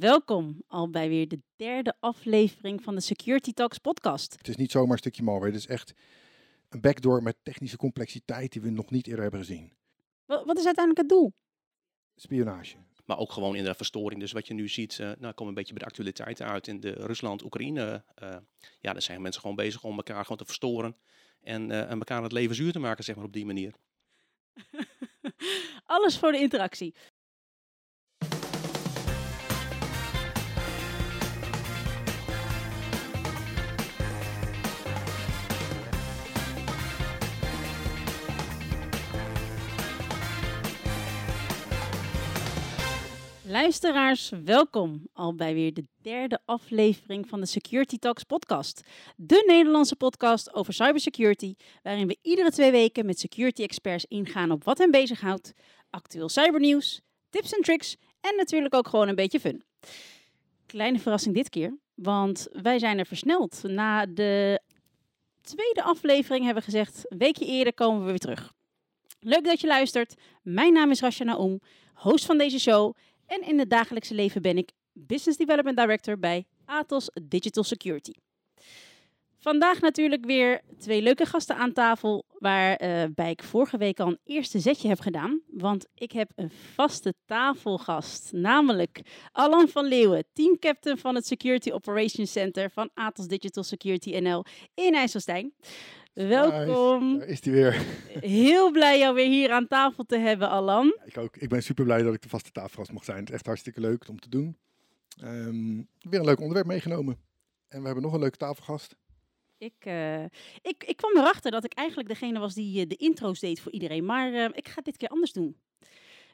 welkom al bij weer de derde aflevering van de Security Talks podcast. Het is niet zomaar een stukje malware, het is echt een backdoor met technische complexiteit die we nog niet eerder hebben gezien. Wa- Wat is uiteindelijk het doel? Spionage. Maar ook gewoon in de verstoring. Dus wat je nu ziet, eh nou komen een beetje bij de actualiteiten uit in de Rusland-Oekraïne. eh, ja, daar zijn mensen gewoon bezig om elkaar gewoon te verstoren. En, eh, en elkaar het leven zuur te maken, zeg maar, op die manier. Alles voor de interactie. Luisteraars, welkom al bij weer de derde aflevering van de Security Talks podcast. De Nederlandse podcast over cybersecurity, waarin we iedere twee weken met security experts ingaan op wat hen bezighoudt, actueel cybernieuws, tips en tricks en natuurlijk ook gewoon een beetje fun. Kleine verrassing dit keer, want wij zijn er versneld. Na de tweede aflevering hebben we gezegd, een weekje eerder komen we weer terug. Leuk dat je luistert. Mijn naam is Rasha Naoum, host van deze show. En in het dagelijkse leven ben ik Business Development Director bij Atos Digital Security. Vandaag natuurlijk weer twee leuke gasten aan tafel, waarbij ik vorige week al een eerste zetje heb gedaan. Want ik heb een vaste tafelgast, namelijk Alan van Leeuwen, teamcaptain van het Security Operations Center van Atos Digital Security NL in IJsselstein. Welkom. Daar is hij weer. Heel blij jou weer hier aan tafel te hebben, Alan. Ik, ook, ik ben super blij dat ik de vaste tafelgast mag zijn. Het is echt hartstikke leuk om te doen. Ehm, weer een leuk onderwerp meegenomen. En we hebben nog een leuke tafelgast. Ik, eh, ik, ik kwam erachter dat ik eigenlijk degene was die eh, de intro's deed voor iedereen. Maar eh, ik ga dit keer anders doen.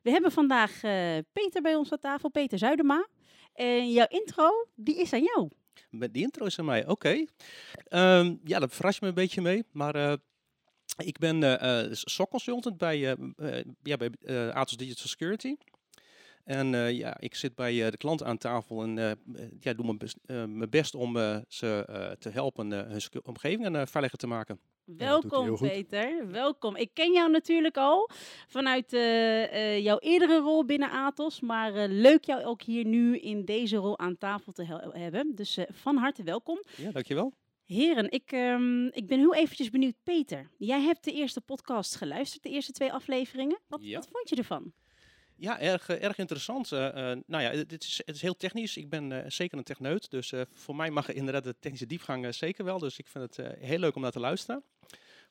We hebben vandaag Peter bij ons aan tafel, Peter Zuidema. En jouw intro, die is aan jou. Met die intro is aan mij, oké. Ehm, ja, dat verrast me een beetje mee. Maar eh, ik ben eh, SOC consultant bij, eh, eh, ja, bij Atos Digital Security. En ja, ik zit bij de klant aan tafel en ja, doe mijn best, mijn best om ze te helpen hun eh, veiliger te maken. Welkom. Peter, welkom. Ik ken jou natuurlijk al vanuit eh, eh, jouw eerdere rol binnen Atos. Maar eh, leuk jou ook hier nu in deze rol aan tafel te hebben. Dus van harte welkom. Ja, dankjewel. Heren, ik, ehm, ik ben heel eventjes benieuwd. Peter, jij hebt de eerste podcast geluisterd, de eerste twee afleveringen. Wat, Ja. wat vond je ervan? Ja, erg, eh, erg interessant. eh, eh, nou ja, het het is, het is heel technisch. Ik ben eh, zeker een techneut. Dus eh, voor mij mag er inderdaad de technische diepgang eh, zeker wel. Dus ik vind het eh, heel leuk om naar te luisteren.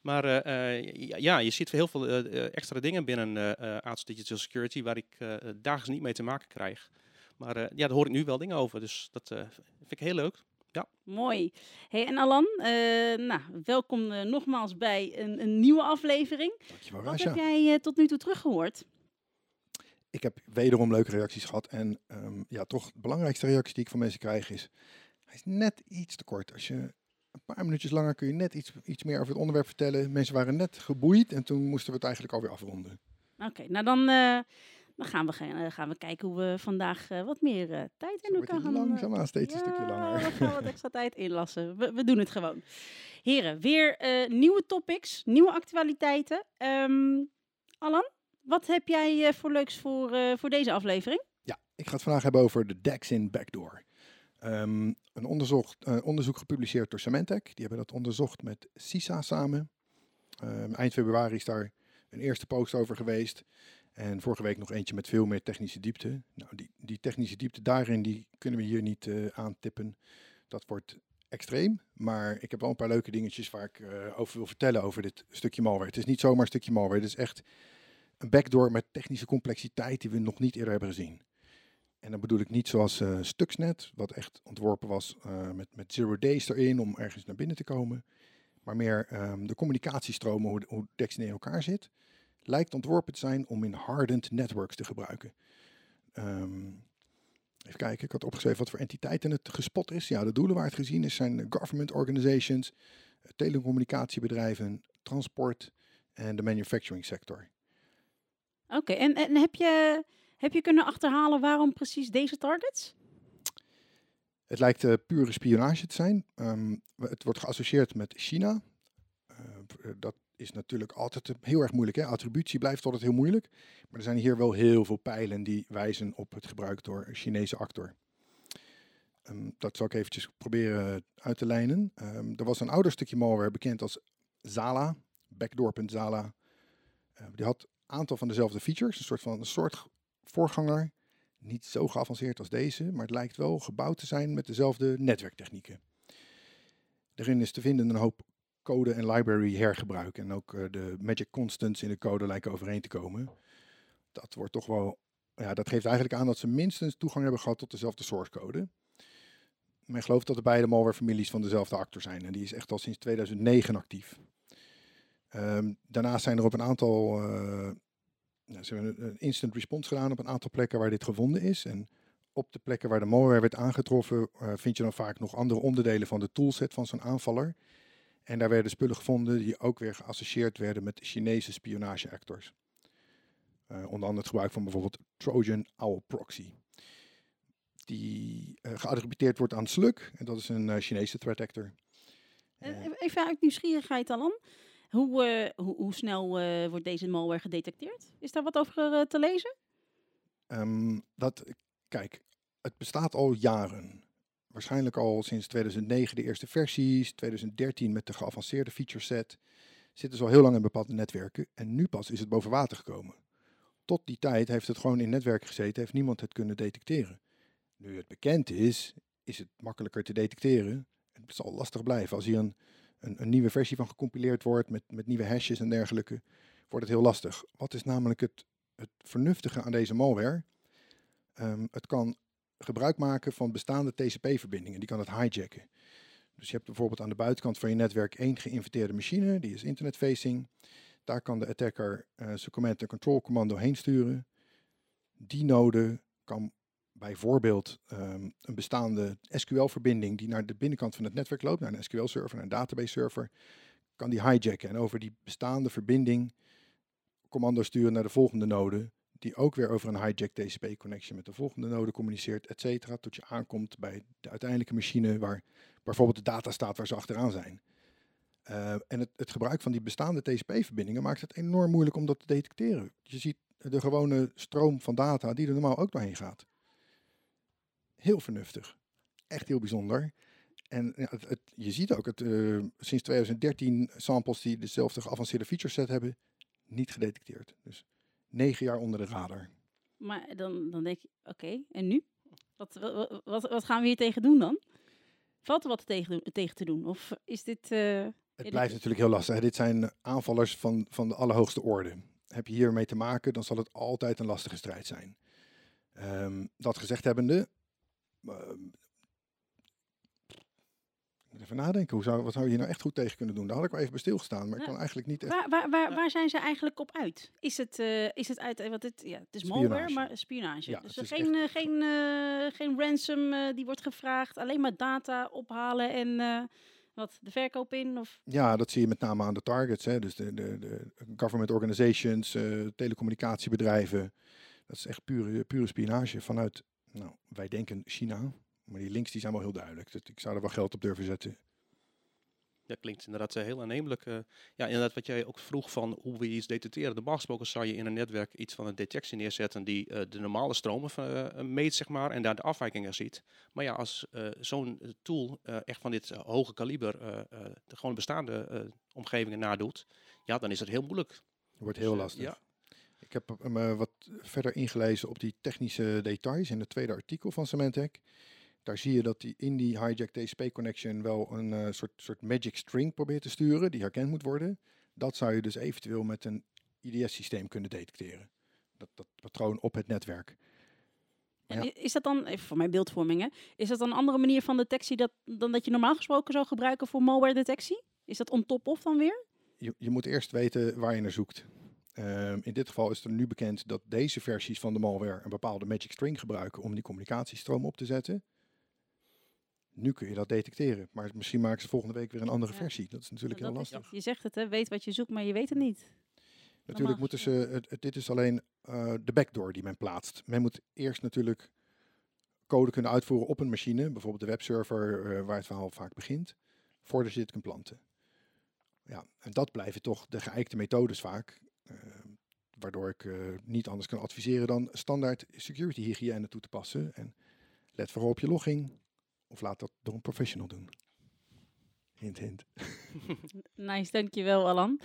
Maar eh, eh, ja, ja, je ziet heel veel extra dingen binnen eh eh, Atos Digital Security waar ik eh, dagelijks niet mee te maken krijg. Maar eh, ja, daar hoor ik nu wel dingen over. Dus dat eh, vind ik heel leuk. Mooi. Hey, en Alan, eh, nou, welkom nogmaals bij een, een nieuwe aflevering. Dankjewel, Wat Rasha. heb jij tot nu toe teruggehoord? Ik heb wederom leuke reacties gehad. En ehm, ja, toch de belangrijkste reactie die ik van mensen krijg is... Hij is net iets te kort. Als je een paar minuutjes langer kun je net iets, iets meer over het onderwerp vertellen. Mensen waren net geboeid en toen moesten we het eigenlijk alweer afronden. Oké, nou dan, eh, dan gaan, we, gaan, eh, gaan we kijken hoe we vandaag eh, wat meer eh, tijd in elkaar gaan... langzaamaan steeds een stukje langer. we gaan wat extra tijd inlassen. We, we doen het gewoon. Heren, weer nieuwe topics, nieuwe actualiteiten. Ehm Alan, wat heb jij eh, voor leuks voor, eh, voor deze aflevering? Ja, ik ga het vandaag hebben over de Dexin Backdoor. Ehm, een onderzocht, eh, onderzoek gepubliceerd door Symantec. Die hebben dat onderzocht met CISA samen. Ehm, eind februari is daar een eerste post over geweest. En vorige week nog eentje met veel meer technische diepte. Nou, die, die technische diepte daarin die kunnen we hier niet aantippen. Dat wordt extreem. Maar ik heb wel een paar leuke dingetjes waar ik over wil vertellen over dit stukje malware. Het is niet zomaar een stukje malware. Het is echt een backdoor met technische complexiteit die we nog niet eerder hebben gezien. En dan bedoel ik niet zoals eh, Stuxnet, wat echt ontworpen was eh, met, met zero days erin om ergens naar binnen te komen. Maar meer ehm, de communicatiestromen, hoe, hoe in elkaar zit, lijkt ontworpen te zijn om in hardened networks te gebruiken. Ehm, even kijken, ik had opgeschreven wat voor entiteiten het gespot is. Ja, de doelen waar het gezien is zijn government organizations, eh, telecommunicatiebedrijven, transport en de manufacturing sector. Oké, en, en heb, je, heb je kunnen achterhalen waarom precies deze targets? Het lijkt eh, pure spionage te zijn. Ehm, het wordt geassocieerd met China. Eh, v- eh, dat is natuurlijk altijd eh, heel erg moeilijk. Hè? Attributie blijft altijd heel moeilijk. Maar er zijn hier wel heel veel pijlen die wijzen op het gebruik door een Chinese actor. Ehm, dat zal ik eventjes proberen uit te lijnen. Ehm, er was een ouder stukje malware bekend als Zala, backdoor.zala. Uh, die had aantal van dezelfde features, een soort van een soort voorganger. Niet zo geavanceerd als deze, maar het lijkt wel gebouwd te zijn met dezelfde netwerktechnieken. Daarin is te vinden een hoop code en library hergebruik. En ook uh, de magic constants in de code lijken overeen te komen. Dat wordt toch wel. Ja, dat geeft eigenlijk aan dat ze minstens toegang hebben gehad tot dezelfde source code. Men gelooft dat de beide malware-families van dezelfde actor zijn. En die is echt al sinds 2009 actief. Um, daarnaast zijn er op een aantal. Uh, ze hebben een instant response gedaan op een aantal plekken waar dit gevonden is. En op de plekken waar de malware werd aangetroffen, uh, vind je dan vaak nog andere onderdelen van de toolset van zo'n aanvaller. En daar werden spullen gevonden die ook weer geassocieerd werden met Chinese spionageactors. Uh, onder andere het gebruik van bijvoorbeeld Trojan Owl Proxy. Die uh, geattributeerd wordt aan Slug, en dat is een Chinese threat actor. Even uit nieuwsgierigheid, Alan. Hoe, hoe, hoe snel wordt deze malware gedetecteerd? Is daar wat over te lezen? Um, dat, kijk, het bestaat al jaren waarschijnlijk al sinds 2009 de eerste versies, 2013 met de geavanceerde feature set. Zitten ze al heel lang in bepaalde netwerken en nu pas is het boven water gekomen. Tot die tijd heeft het gewoon in netwerken gezeten, heeft niemand het kunnen detecteren. Nu het bekend is, is het makkelijker te detecteren. Het zal lastig blijven. Als hier een, een, nieuwe versie van gecompileerd wordt met, met nieuwe hashes en dergelijke, wordt het heel lastig. Wat is namelijk het, het vernuftige aan deze malware? Um, het kan gebruik maken van bestaande TCP-verbindingen. Die kan het hijacken. Dus je hebt bijvoorbeeld aan de buitenkant van je netwerk één geïnverteerde machine, die is internetfacing. Daar kan de attacker uh, zijn command en control commando heen sturen. Die node kan bijvoorbeeld um, een bestaande SQL-verbinding die naar de binnenkant van het netwerk loopt, naar een SQL-server, naar een database-server, kan die hijacken en over die bestaande verbinding commando sturen naar de volgende node die ook weer over een hijack TCP connection met de volgende node communiceert, et cetera, tot je aankomt bij de uiteindelijke machine waar bijvoorbeeld de data staat waar ze achteraan zijn. Uh, en het, het, gebruik van die bestaande TCP-verbindingen maakt het enorm moeilijk om dat te detecteren. Je ziet de gewone stroom van data die er normaal ook doorheen gaat. Heel vernuftig. Echt heel bijzonder. En ja, het, het, je ziet ook, het, uh, sinds 2013 samples die dezelfde geavanceerde feature set hebben, niet gedetecteerd. Dus negen jaar onder de radar. Maar dan, dan denk je, oké, en nu? Wat, wat, wat, wat, gaan we hier tegen doen dan? Valt er wat tegen, tegen te doen? Of is dit... Uh, het blijft natuurlijk heel lastig. Dit zijn aanvallers van, van de allerhoogste orde. Heb je hiermee te maken, dan zal het altijd een lastige strijd zijn. Um, dat gezegd hebbende, uh, even nadenken. Hoe zou, wat zou je hier nou echt goed tegen kunnen doen? Daar had ik wel even bij stilgestaan, maar ik kan eigenlijk niet echt... Waar, waar, waar, waar, zijn ze eigenlijk op uit? Is het, uh, is het uit... Wat het, ja, het is malware, maar spionage. Ja, dus geen, echt... geen, uh, geen ransom uh, die wordt gevraagd. Alleen maar data ophalen en... wat, de verkoop in? Of? Ja, dat zie je met name aan de targets. Hè. Dus de, de, de government organizations, telecommunicatiebedrijven. Dat is echt pure, pure spionage vanuit, nou, wij denken China. Maar die links die zijn wel heel duidelijk. Dus ik zou er wel geld op durven zetten. Ja, klinkt inderdaad uh, heel aannemelijk. Uh, ja, inderdaad wat jij ook vroeg van hoe we iets detecteren. Normaal gesproken zou je in een netwerk iets van een detectie neerzetten die uh, de normale stromen meet, zeg maar, en daar de afwijkingen ziet. Maar ja, als zo'n tool echt van dit hoge kaliber de gewoon bestaande omgevingen nadoet, ja, dan is het heel moeilijk. wordt heel dus, lastig. Ja. Ik heb me wat verder ingelezen op die technische details in het tweede artikel van Symantec. Daar zie je dat die in die hijack TCP connection wel een uh, soort, soort magic string probeert te sturen, die herkend moet worden. Dat zou je dus eventueel met een IDS-systeem kunnen detecteren. Dat, dat patroon op het netwerk. Ja. Is dat dan, even voor mijn beeldvormingen, is dat dan een andere manier van detectie dat, dan dat je normaal gesproken zou gebruiken voor malware detectie? Is dat on top of dan weer? Je, je moet eerst weten waar je naar zoekt. Um, in dit geval is er nu bekend dat deze versies van de malware een bepaalde magic string gebruiken om die communicatiestroom op te zetten. Nu kun je dat detecteren, maar misschien maken ze volgende week weer een andere versie. Dat is natuurlijk heel lastig. je zegt het, hè? weet wat je zoekt, maar je weet het niet. Natuurlijk moeten ze, het, dit is alleen uh, de backdoor die men plaatst. Men moet eerst natuurlijk code kunnen uitvoeren op een machine, bijvoorbeeld de webserver uh, waar het verhaal vaak begint, voordat je dit kan planten. Ja, en dat blijven toch de geëikte methodes vaak, waardoor ik niet anders kan adviseren dan standaard security hygiëne toe te passen. En let vooral op je logging, Of laat dat door een professional doen. Hint, hint. Nice, dankjewel Alan.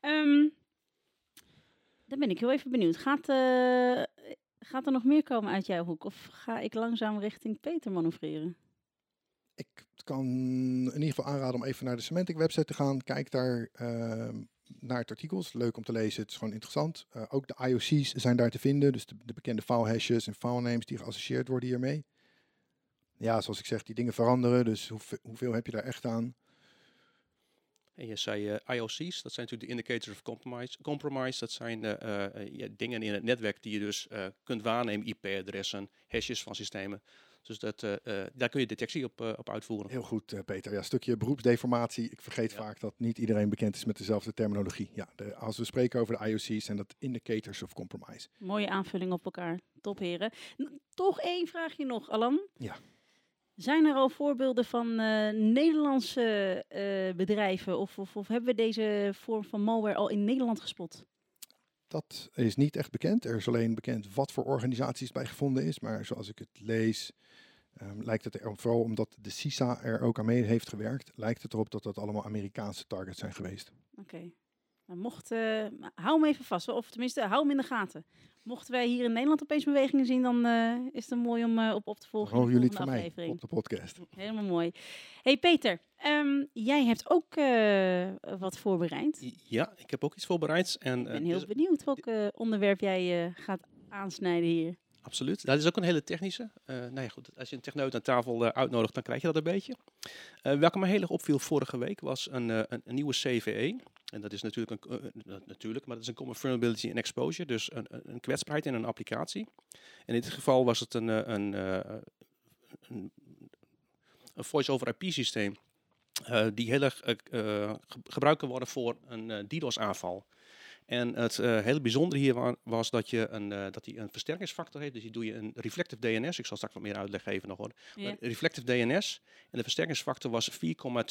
Ehm dan ben ik heel even benieuwd. Gaat, eh, gaat er nog meer komen uit jouw hoek? Of ga ik langzaam richting Peter manoeuvreren? Ik kan in ieder geval aanraden om even naar de Semantic website te gaan. Kijk daar ehm, naar het artikel. Is leuk om te lezen. Het is gewoon interessant. Eh, ook de IOC's zijn daar te vinden. Dus de, de bekende file hashes en file names die geassocieerd worden hiermee. Ja, zoals ik zeg, die dingen veranderen. Dus hoeveel, hoeveel heb je daar echt aan? En je zei eh, IOC's, dat zijn natuurlijk de indicators of compromise. compromise dat zijn eh, eh, ja, dingen in het netwerk die je dus eh, kunt waarnemen, IP-adressen, hashes van systemen. Dus dat, eh, eh, daar kun je detectie op, eh, op uitvoeren. Heel goed, eh, Peter. Ja, stukje beroepsdeformatie. Ik vergeet Ja. vaak dat niet iedereen bekend is met dezelfde terminologie. Ja, de, als we spreken over de IOC's, zijn dat indicators of compromise. Mooie aanvulling op elkaar. Top, heren. N- Toch één vraagje nog, Alan. Ja. Zijn er al voorbeelden van eh, Nederlandse eh, bedrijven of, of, of hebben we deze vorm van malware al in Nederland gespot? Dat is niet echt bekend. Er is alleen bekend wat voor organisaties bij gevonden is. Maar zoals ik het lees, ehm, lijkt het er vooral omdat de CISA er ook aan mee heeft gewerkt, lijkt het erop dat dat allemaal Amerikaanse targets zijn geweest. Oké. Nou, mocht, eh, hou hem even vast, of tenminste, hou hem in de gaten. Mochten wij hier in Nederland opeens bewegingen zien, dan eh, is het mooi om eh, op op te volgen. horen jullie het van mij op de podcast. Helemaal mooi. hey Peter, ehm, jij hebt ook eh, wat voorbereid. Ja, ik heb ook iets voorbereid. En, Ik ben heel dus- benieuwd welk eh, onderwerp jij eh, gaat aansnijden hier. Absoluut. Dat is ook een hele technische. Eh nou ja, goed. Als je een techneut aan tafel eh, uitnodigt, dan krijg je dat een beetje. Eh welke me heel erg opviel vorige week was een, eh, een, een nieuwe CVE. En dat is natuurlijk, een, eh, eh, natuurlijk, maar dat is een Common Vulnerability and Exposure. Dus een, een kwetsbaarheid in een applicatie. En in dit geval was het een, eh, een, een, een voice-over IP systeem. eh, die heel erg ge- gebruikt kan worden voor een DDoS-aanval. En het hele bijzondere hier wa- was dat je een, dat hij een versterkingsfactor heeft. Dus die doe je een reflective DNS. Ik zal straks wat meer uitleg geven nog hoor. Reflective DNS. En de versterkingsfactor was 4,2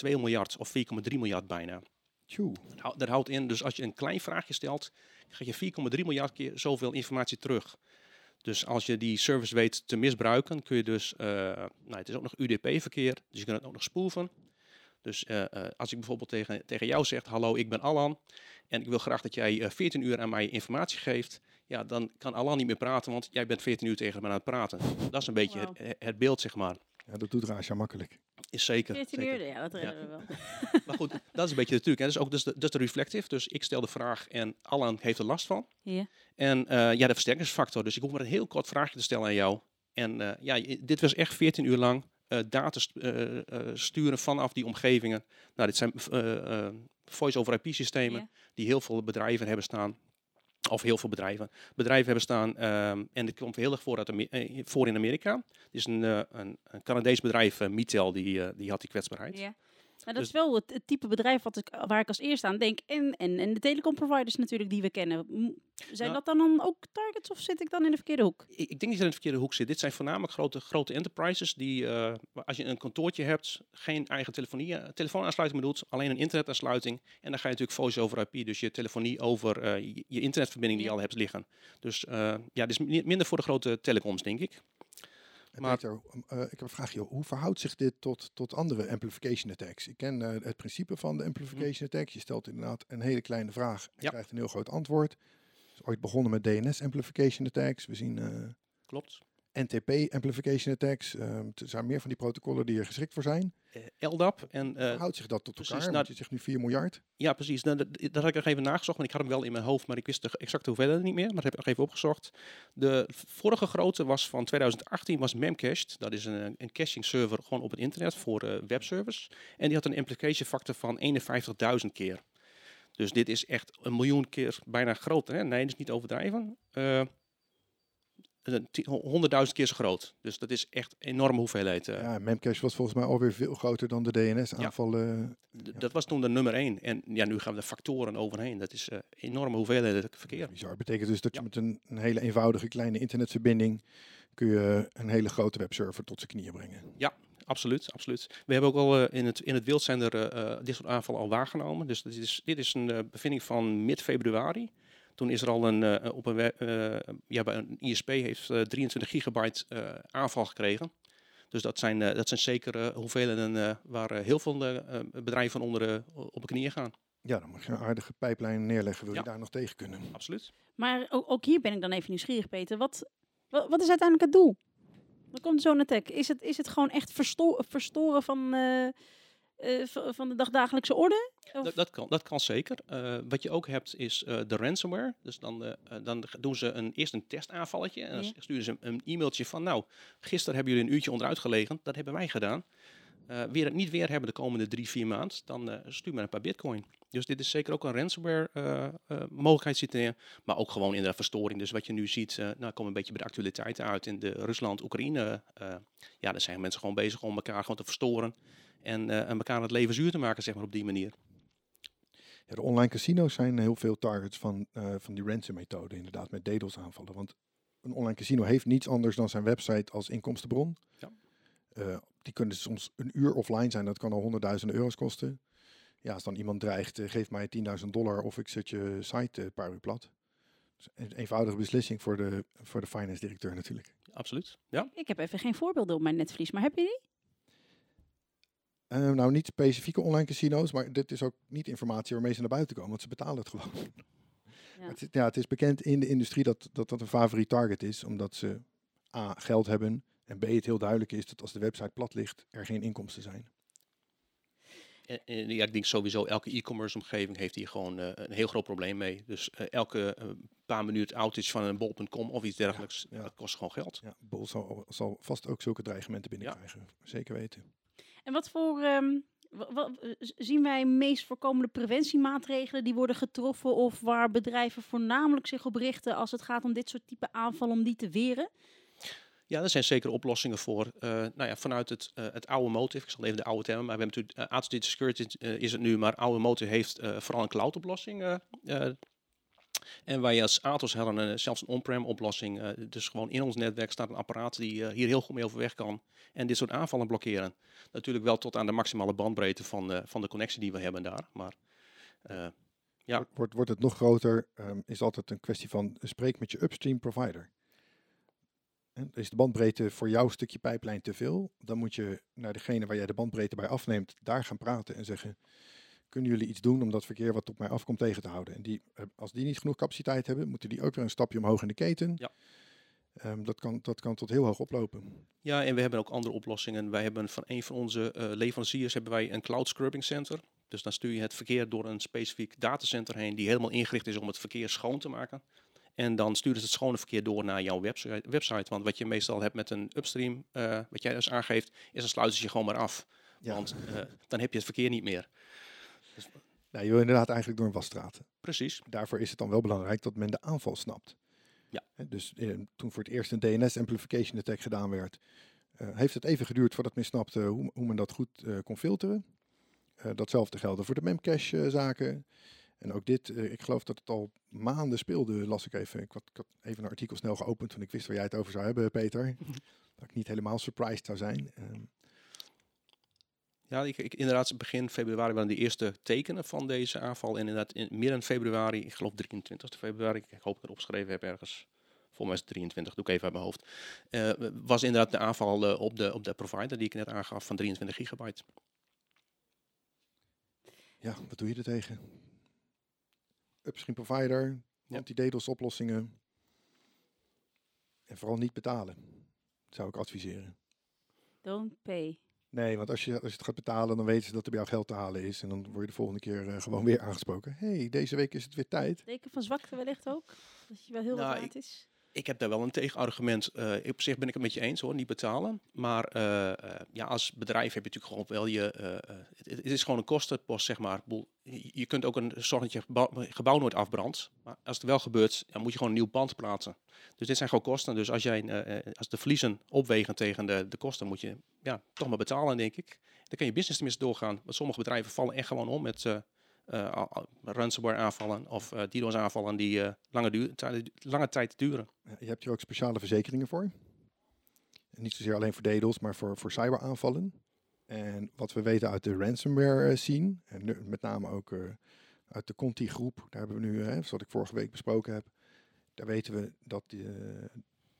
miljard of 4,3 miljard bijna. Tjoe. Dat hou- Dat houdt in, dus als je een klein vraagje stelt, krijg je 4,3 miljard keer zoveel informatie terug. Dus als je die service weet te misbruiken, kun je dus, eh, nou, het is ook nog UDP-verkeer, dus je kunt het ook nog spoeven. Dus eh, eh, als ik bijvoorbeeld tegen, tegen jou zeg, hallo, ik ben Alan en ik wil graag dat jij eh, 14 uur aan mij informatie geeft, ja, dan kan Alan niet meer praten, want jij bent 14 uur tegen me aan het praten. Dat is een beetje het, het beeld, zeg maar. Ja, dat doet Raasja makkelijk. Is zeker. 14 zeker. uur, ja, dat redden we wel. Maar goed, dat is een beetje de truc. Hè. Is ook dus de, is de reflective. Dus ik stel de vraag en Alan heeft er last van. Ja. En eh, ja, de versterkingsfactor. Dus ik hoef maar een heel kort vraagje te stellen aan jou. En eh, ja, dit was echt 14 uur lang eh, data st- sturen vanaf die omgevingen. Nou, dit zijn voice-over IP-systemen Ja. die heel veel bedrijven hebben staan. Of heel veel bedrijven. Bedrijven hebben staan. ehm, en dit komt heel erg voor, uit eh, in Amerika. Het is een, eh, een, een Canadees bedrijf, eh, Mitel, die, die had die kwetsbaarheid. Nou, dat Dus- is wel het, het type bedrijf wat ik, waar ik als eerste aan denk. En, en, en de telecomproviders natuurlijk die we kennen. Zijn Nou- dat dan, dan ook targets of zit ik dan in de verkeerde hoek? Ik, ik denk dat je in de verkeerde hoek zit. Dit zijn voornamelijk grote, grote enterprises die, eh, als je een kantoortje hebt, geen eigen telefonie, eh, telefoonaansluiting bedoelt, alleen een internetaansluiting. En dan ga je natuurlijk voice over IP, dus je telefonie over eh, je, je internetverbinding die Ja. je al hebt liggen. Dus ja, dit is mi- minder voor de grote telecoms, denk ik. Maar- Peter, eh, ik heb een vraagje. Hoe verhoudt zich dit tot, tot andere amplification attacks? Ik ken eh, het principe van de amplification attack. Je stelt inderdaad een hele kleine vraag en Ja. krijgt een heel groot antwoord. Het is ooit begonnen met DNS amplification attacks. We zien eh, Klopt. NTP amplification attacks. Ehm, er zijn meer van die protocollen die er geschikt voor zijn. Eh, LDAP en eh, verhoudt zich dat tot precies, elkaar? nou- je zegt nu 4 miljard. Ja, precies. Nou, dat, dat had ik nog even nagezocht, want ik had hem wel in mijn hoofd, maar ik wist de exacte hoeveelheid niet meer. Maar dat heb ik nog even opgezocht. De vorige grote was van 2018, was Memcached. Dat is een, een caching server gewoon op het internet voor eh, webservers. En die had een implication factor van 51.000 keer. Dus dit is echt een miljoen keer bijna groter. Hè? Nee, dat is niet overdrijven. Eh, 100.000 keer zo groot. Dus dat is echt een enorme hoeveelheid. eh. Ja, Memcache was volgens mij alweer veel groter dan de DNS-aanvallen. D- Dat was toen de nummer één. En ja, nu gaan we de factoren overheen. Dat is eh enorme hoeveelheden verkeer. Bizar. Betekent dus dat je Ja. met een, een hele eenvoudige kleine internetverbinding kun je een hele grote webserver tot zijn knieën brengen. Absoluut, absoluut. We hebben ook al eh, in, het, in het wild zijn er eh, eh, dit soort aanvallen al waargenomen. Dus dit is, dit is een eh, bevinding van mid-februari. Toen is er al een, eh, op een, eh, ja, bij een ISP heeft eh, 23 gigabyte eh, aanval gekregen. Dus dat zijn, dat zijn zeker hoeveelheden eh, waar heel veel bedrijven van onder, op de knieën gaan. Ja, dan mag je een aardige pijplijn neerleggen. Wil Ja. je daar nog tegen kunnen? Absoluut. Maar ook, ook hier ben ik dan even nieuwsgierig, Peter. Wat, wat, wat is uiteindelijk het doel? Dan komt zo'n attack. Is het, is het gewoon echt versto verstoren van, eh, eh, van de dagdagelijkse orde? Dat, dat, kan, dat kan zeker. Eh, wat je ook hebt is eh, de ransomware. Dus dan, dan doen ze een, eerst een testaanvalletje. En dan Ja. sturen ze een, e-mailtje van... Nou, gisteren hebben jullie een uurtje onderuit gelegen. Dat hebben wij gedaan. Weer het niet weer hebben de komende drie, vier maanden. Dan stuur maar een paar bitcoin. Dus dit is zeker ook een ransomware mogelijkheid zit er. Maar ook gewoon in de verstoring. Dus wat je nu ziet, nou komen een beetje bij de actualiteiten uit. In de Rusland-Oekraïne. ja, daar zijn mensen gewoon bezig om elkaar gewoon te verstoren. En, eh, en elkaar het leven zuur te maken, zeg maar, op die manier. Ja, de online casino's zijn heel veel targets van, eh, van die ransom-methode, inderdaad, met DDoS aanvallen. Want een online casino heeft niets anders dan zijn website als inkomstenbron. Ja. Eh, die kunnen soms een uur offline zijn, dat kan al honderdduizenden euro's kosten. Ja, als dan iemand dreigt, geef mij 10.000 dollar of ik zet je site een paar uur plat. Dus een eenvoudige beslissing voor de, voor de finance directeur natuurlijk. Absoluut. Ja. Ik heb even geen voorbeelden op mijn netvlies, maar heb je die? Eh, nou, niet specifieke online casino's, maar dit is ook niet informatie waarmee ze naar buiten komen, want ze betalen het gewoon. Ja. Het, is- ja, het is bekend in de industrie dat, dat dat een favoriet target is, omdat ze A, geld hebben en B, het heel duidelijk is dat als de website plat ligt, er geen inkomsten zijn. En, en ja, ik denk sowieso elke e-commerce omgeving heeft hier gewoon eh, een heel groot probleem mee. Dus eh, elke paar minuten outage van een bol.com of iets dergelijks, ja. dat kost gewoon geld. Ja, Bol zal, zal vast ook zulke dreigementen binnenkrijgen, zeker weten. En wat voor ehm, wa- wa- z- zien wij meest voorkomende preventiemaatregelen die worden getroffen of waar bedrijven voornamelijk zich op richten als het gaat om dit soort type aanvallen om die te weren? Ja, er zijn zeker oplossingen voor. Eh, nou ja, vanuit het, eh, het oude motive, ik zal even de oude termen, maar we hebben natuurlijk, uh, Security is het nu, maar oude motive heeft vooral een cloud oplossing. eh, en wij als Atos hadden een, zelfs een on-prem oplossing. eh, dus gewoon in ons netwerk staat een apparaat die eh, hier heel goed mee overweg kan. En dit soort aanvallen blokkeren. Natuurlijk wel tot aan de maximale bandbreedte van, eh, van de connectie die we hebben daar. Maar eh, Ja. Wordt- Wordt, het nog groter, ehm, is altijd een kwestie van eh, spreek met je upstream provider. En is de bandbreedte voor jouw stukje pijplijn te veel? Dan moet je naar degene waar jij de bandbreedte bij afneemt, daar gaan praten en zeggen, kunnen jullie iets doen om dat verkeer wat op mij afkomt tegen te houden? En die, eh, als die niet genoeg capaciteit hebben, moeten die ook weer een stapje omhoog in de keten. Ja. Ehm, dat, kan, dat kan tot heel hoog oplopen. Ja, en we hebben ook andere oplossingen. Wij hebben van een van onze eh, leveranciers hebben wij een cloud scrubbing center. Dus dan stuur je het verkeer door een specifiek datacenter heen die helemaal ingericht is om het verkeer schoon te maken. En dan stuurt het het schone verkeer door naar jouw website. website. Want wat je meestal hebt met een upstream, eh, wat jij dus aangeeft, is dan sluiten ze je gewoon maar af. Ja. Want dan heb je het verkeer niet meer. Nou, je wil inderdaad eigenlijk door een wasstraat. Precies. daarvoor is het dan wel belangrijk dat men de aanval snapt. Ja. Dus eh, toen voor het eerst een DNS amplification attack gedaan werd, eh, heeft het even geduurd voordat men snapte hoe, hoe men dat goed eh, kon filteren. Datzelfde geldde voor de memcache zaken. En ook dit, ik geloof dat het al maanden speelde, las ik even. Ik had, ik had even een artikel snel geopend toen ik wist waar jij het over zou hebben, Peter. dat ik niet helemaal surprised zou zijn. Ehm, Ja, ik, ik, inderdaad, begin februari waren de eerste tekenen van deze aanval. En inderdaad, in midden februari, ik geloof 23 februari, ik hoop dat ik het opgeschreven heb ergens. Volgens mij is het 23, doe ik even uit mijn hoofd. eh, was inderdaad de aanval eh, op, de, op de provider die ik net aangaf van 23 gigabyte. ja, wat doe je er tegen? Upstream provider, Ja. anti-DDoS oplossingen. En vooral niet betalen, zou ik adviseren. Don't pay. Nee, want als je, als je het gaat betalen, dan weten ze dat er bij jou geld te halen is. En dan word je de volgende keer eh, gewoon weer aangesproken. hey, deze week is het weer tijd. Teken van zwakte wellicht ook? Dat je wel heel Nou, wat waard is? Ik heb daar wel een tegenargument. Eh, op zich ben ik het met je eens hoor, niet betalen. Maar eh, eh, ja, als bedrijf heb je natuurlijk gewoon wel je. het, het is gewoon een kostenpost, zeg maar. Je, kunt ook een je gebouw, nooit afbrandt. Maar als het wel gebeurt, dan moet je gewoon een nieuw pand plaatsen. Dus dit zijn gewoon kosten. Dus als, jij, als de verliezen opwegen tegen de, de kosten, moet je ja, toch maar betalen, denk ik. Dan kan je business tenminste doorgaan. Want sommige bedrijven vallen echt gewoon om met. Eh, ransomware aanvallen of eh DDoS aanvallen die eh, lange, duur, lange tijd duren. Je hebt hier ook speciale verzekeringen voor. Niet zozeer alleen voor DDoS, maar voor, voor cyberaanvallen. En wat we weten uit de ransomware scene, en met name ook uit de Conti groep, daar hebben we nu, eh, zoals ik vorige week besproken heb, daar weten we dat de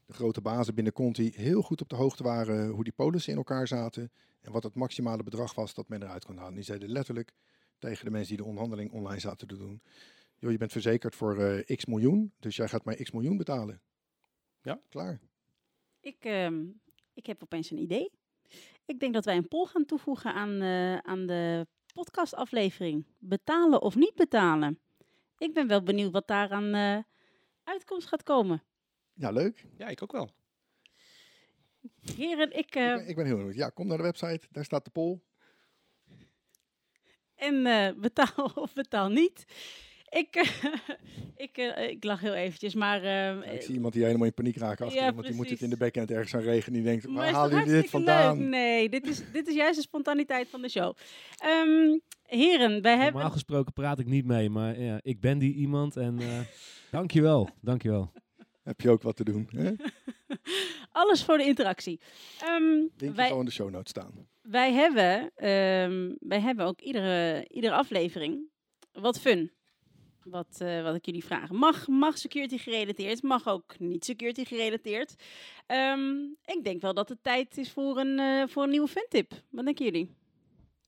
grote bazen binnen Conti heel goed op de hoogte waren hoe die polissen in elkaar zaten en wat het maximale bedrag was dat men eruit kon halen. Die zeiden letterlijk tegen de mensen die de onderhandeling online zaten te doen, joh, je bent verzekerd voor eh, x miljoen, dus jij gaat mij x miljoen betalen. Ja. Klaar. Ik, ehm, ik heb opeens een idee. Ik denk dat wij een poll gaan toevoegen aan, eh, aan de podcastaflevering. Betalen of niet betalen? Ik ben wel benieuwd wat daar aan eh, uitkomst gaat komen. Ja, leuk. Ja, ik ook wel. Heren, ik... Ik, eh, ben, ik ben heel benieuwd. Ja, kom naar de website, daar staat de poll. En eh, betaal of betaal niet. Ik, eh, ik, eh, ik lach heel eventjes, maar... Ja, ik zie iemand die helemaal in paniek raakt achter Ja, want die moet het in de backend ergens aan regenen. Die denkt, maar waar halen jullie dit vandaan? leuk? Nee, dit is, dit is juist de spontaniteit van de show. Ehm, heren, wij hebben... Normaal gesproken praat ik niet mee, maar ja, ik ben die iemand en eh dankjewel, dankjewel. Heb je ook wat te doen? Hè? Alles voor de interactie. Ehm, Linkje wij, zal in de show notes staan. Wij, hebben, ehm, wij hebben ook iedere, iedere aflevering wat fun. Wat, eh, wat ik jullie vraag. Mag, mag security gerelateerd, mag ook niet security gerelateerd. Ehm, ik denk wel dat het tijd is voor een, eh, voor een nieuwe fun tip. Wat denken jullie?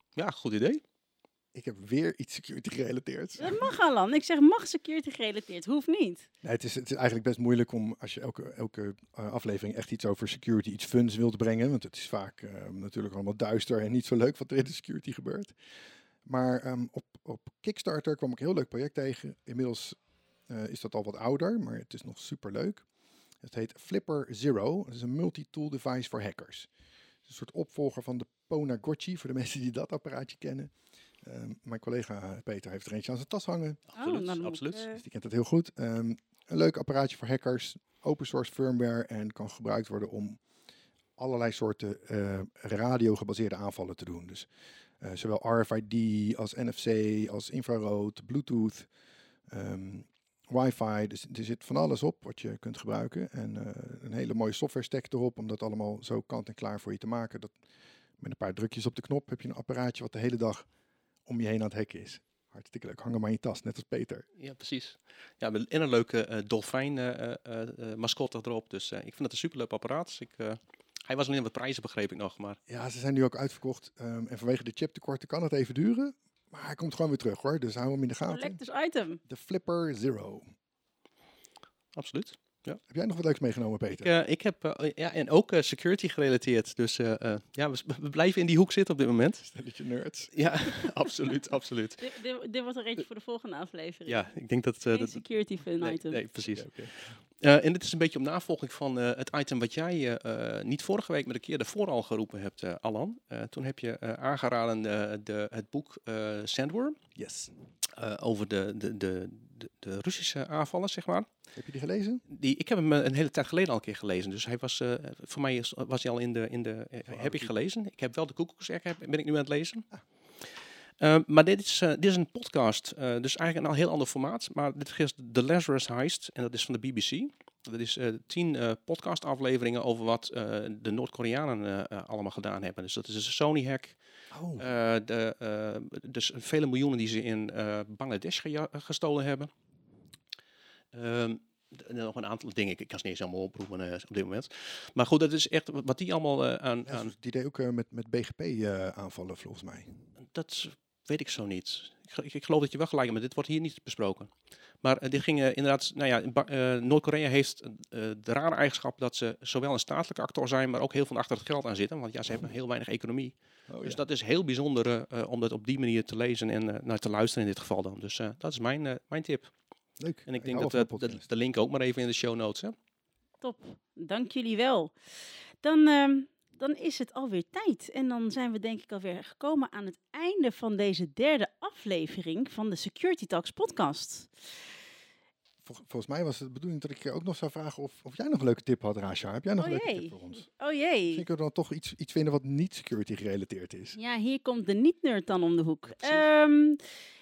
Ja, goed idee. Ik heb weer iets security gerelateerd. Dat mag Alan. Ik zeg mag security gerelateerd. Hoeft niet. Nee, het, is, het is eigenlijk best moeilijk om als je elke, elke eh, aflevering echt iets over security, iets funs wilt brengen. Want het is vaak eh, natuurlijk allemaal duister en niet zo leuk wat er in de security gebeurt. Maar ehm, op, op Kickstarter kwam ik een heel leuk project tegen. Inmiddels eh, is dat al wat ouder, maar het is nog super leuk. Het heet Flipper Zero. Het is een multi-tool device voor hackers. Een soort opvolger van de Ponagotchi, voor de mensen die dat apparaatje kennen. Ehm, mijn collega Peter heeft er eentje aan zijn tas hangen. Absoluut. nou, absoluut. ik, eh, Dus die kent het heel goed. Ehm, een leuk apparaatje voor hackers, open source firmware en kan gebruikt worden om allerlei soorten eh radio-gebaseerde aanvallen te doen. Dus eh, zowel RFID als NFC, als infrarood, Bluetooth, ehm, wifi. Dus er zit van alles op wat je kunt gebruiken. En eh, een hele mooie software stack erop om dat allemaal zo kant en klaar voor je te maken. Dat, met een paar drukjes op de knop heb je een apparaatje wat de hele dag om je heen aan het hacken is. Hartstikke leuk. Hang hem maar in je tas, net als Peter. Ja, precies. Ja, en een leuke eh, dolfijn eh, eh, eh, eh, mascotte erop. Dus eh, ik vind het een superleuk apparaat. Dus ik, eh, hij was alleen wat prijzen, begreep ik nog. Maar Ja, ze zijn nu ook uitverkocht. ehm, en vanwege de chiptekorten kan het even duren. Maar hij komt gewoon weer terug hoor. Dus hou hem in de gaten. Collectors item. De Flipper Zero. absoluut. Heb jij nog wat leuks meegenomen, Ik, Peter? eh, ik heb, eh, ja, en ook eh, security gerelateerd. Dus eh, eh, ja, we, we blijven in die hoek zitten op dit moment. Stelletje nerds. Ja, absoluut, absoluut. Dit, dit, dit wordt een eentje voor de volgende aflevering. Ja, ik denk dat... eh, Geen dat security fun nee, item. nee, precies. Oké, Eh, en dit is een beetje op navolging van eh, het item wat jij eh, niet vorige week, maar de keer daarvoor al geroepen hebt, Alan. Toen heb je aangeraden de, de, het boek Sandworm Yes. over de, de, de, de, Russische aanvallen, zeg maar. Heb je die gelezen? Die, ik heb hem een hele tijd geleden al een keer gelezen. Dus hij was, voor mij was hij al in de, in de heb ik gelezen. Ik heb wel de koekoekserk, heb- ben ik nu aan het lezen. Ah. Eh, maar dit is, eh, dit is een podcast, eh, dus eigenlijk een heel ander formaat. Maar dit is The Lazarus Heist en dat is van de BBC. Dat is tien eh, podcastafleveringen over wat de Noord-Koreanen allemaal gedaan hebben. Dus dat is een Sony-hack, Oh. de, dus vele miljoenen die ze in Bangladesh gestolen hebben. En nog een aantal dingen, ik kan ze niet eens allemaal oproepen op dit moment. Maar goed, dat is echt wat die allemaal aan, Ja, aan... die deed ook met, met BGP eh, aanvallen, volgens mij. Dat weet ik zo niet. Ik, ik, ik geloof dat je wel gelijk hebt, maar dit wordt hier niet besproken. Maar eh, dit ging inderdaad, nou ja, eh, Noord-Korea heeft eh, de rare eigenschap dat ze zowel een statelijke actor zijn, maar ook heel veel achter het geld aan zitten. Want ja, ze hebben heel weinig economie. Oh, Dus dat is heel bijzonder om dat op die manier te lezen en eh, naar te luisteren in dit geval dan. Dus eh, dat is mijn, eh, mijn tip. Leuk. En ik denk hou dat de, de link ook maar even in de show notes. Hè? Top, dank jullie wel. Dan, ehm, dan is het alweer tijd. En dan zijn we denk ik alweer gekomen aan het einde van deze derde aflevering van de Security Talks podcast. Vol- volgens mij was het de bedoeling dat ik je ook nog zou vragen of, of jij nog een leuke tip had, Rasha. Heb jij nog Oh een leuke tip voor ons? Oh Misschien jee. kunnen we dan toch iets, iets vinden wat niet security gerelateerd is. Ja, hier komt de niet-nerd dan om de hoek. Ehm,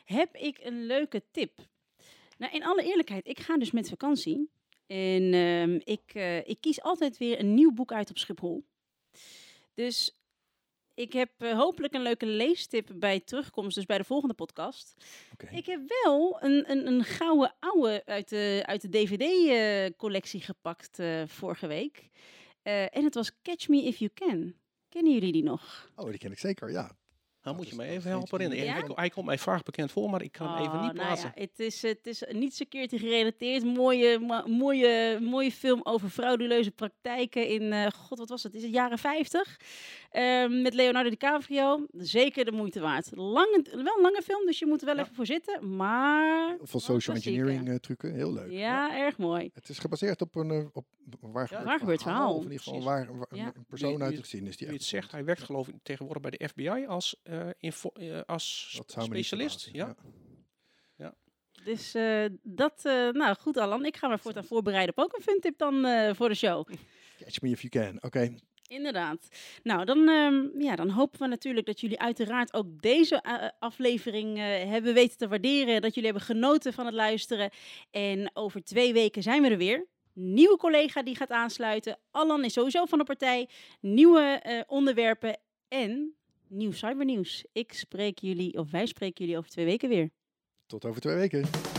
heb ik een leuke tip? Nou, in alle eerlijkheid, ik ga dus met vakantie. En ehm, ik, eh, ik kies altijd weer een nieuw boek uit op Schiphol. Dus ik heb eh, hopelijk een leuke leestip bij terugkomst, dus bij de volgende podcast. Ik heb wel een, een, een gouden ouwe uit de, uit de DVD-collectie gepakt eh, vorige week. Eh, en het was Catch Me If You Can. Kennen jullie die nog? Oh, die ken ik zeker, ja. Nou, moet je me even helpen herinneren. die- Hij, hij komt mij vaag bekend voor, maar ik kan hem even Oh, niet nou plaatsen. ja, het, is, het is niet security gerelateerd. Mooie, mo- mooie, mooie film over frauduleuze praktijken in, eh, god wat was het, is het jaren 50? Ehm, met Leonardo DiCaprio. Zeker de moeite waard. Lange, wel een lange film, dus je moet er wel Ja. even voor zitten. Maar... Social engineering eh, trucken, heel leuk. Ja, erg mooi. Het is gebaseerd op een, eh, op waar, Ja, gebeurd waar gebeurd verhaal. Of in ieder geval waar, waar- Ja. een persoon uit wie- de geschiedenis. Die Wie het echt zegt, hij werkt geloof ik tegenwoordig bij de FBI als, eh, info, eh, als Dat zou me niet specialist. Ja. Dus eh, dat, eh, nou goed Alan, ik ga me voortaan voorbereiden op ook een funtip dan eh, voor de show. Catch me if you can. Oké, Inderdaad. Nou, dan, ehm, ja, dan hopen we natuurlijk dat jullie uiteraard ook deze eh, aflevering eh, hebben weten te waarderen. Dat jullie hebben genoten van het luisteren. En over twee weken zijn we er weer. Nieuwe collega die gaat aansluiten. Alan is sowieso van de partij. Nieuwe eh, onderwerpen en nieuw cybernieuws. Ik spreek jullie, of wij spreken jullie over twee weken weer. tot over twee weken.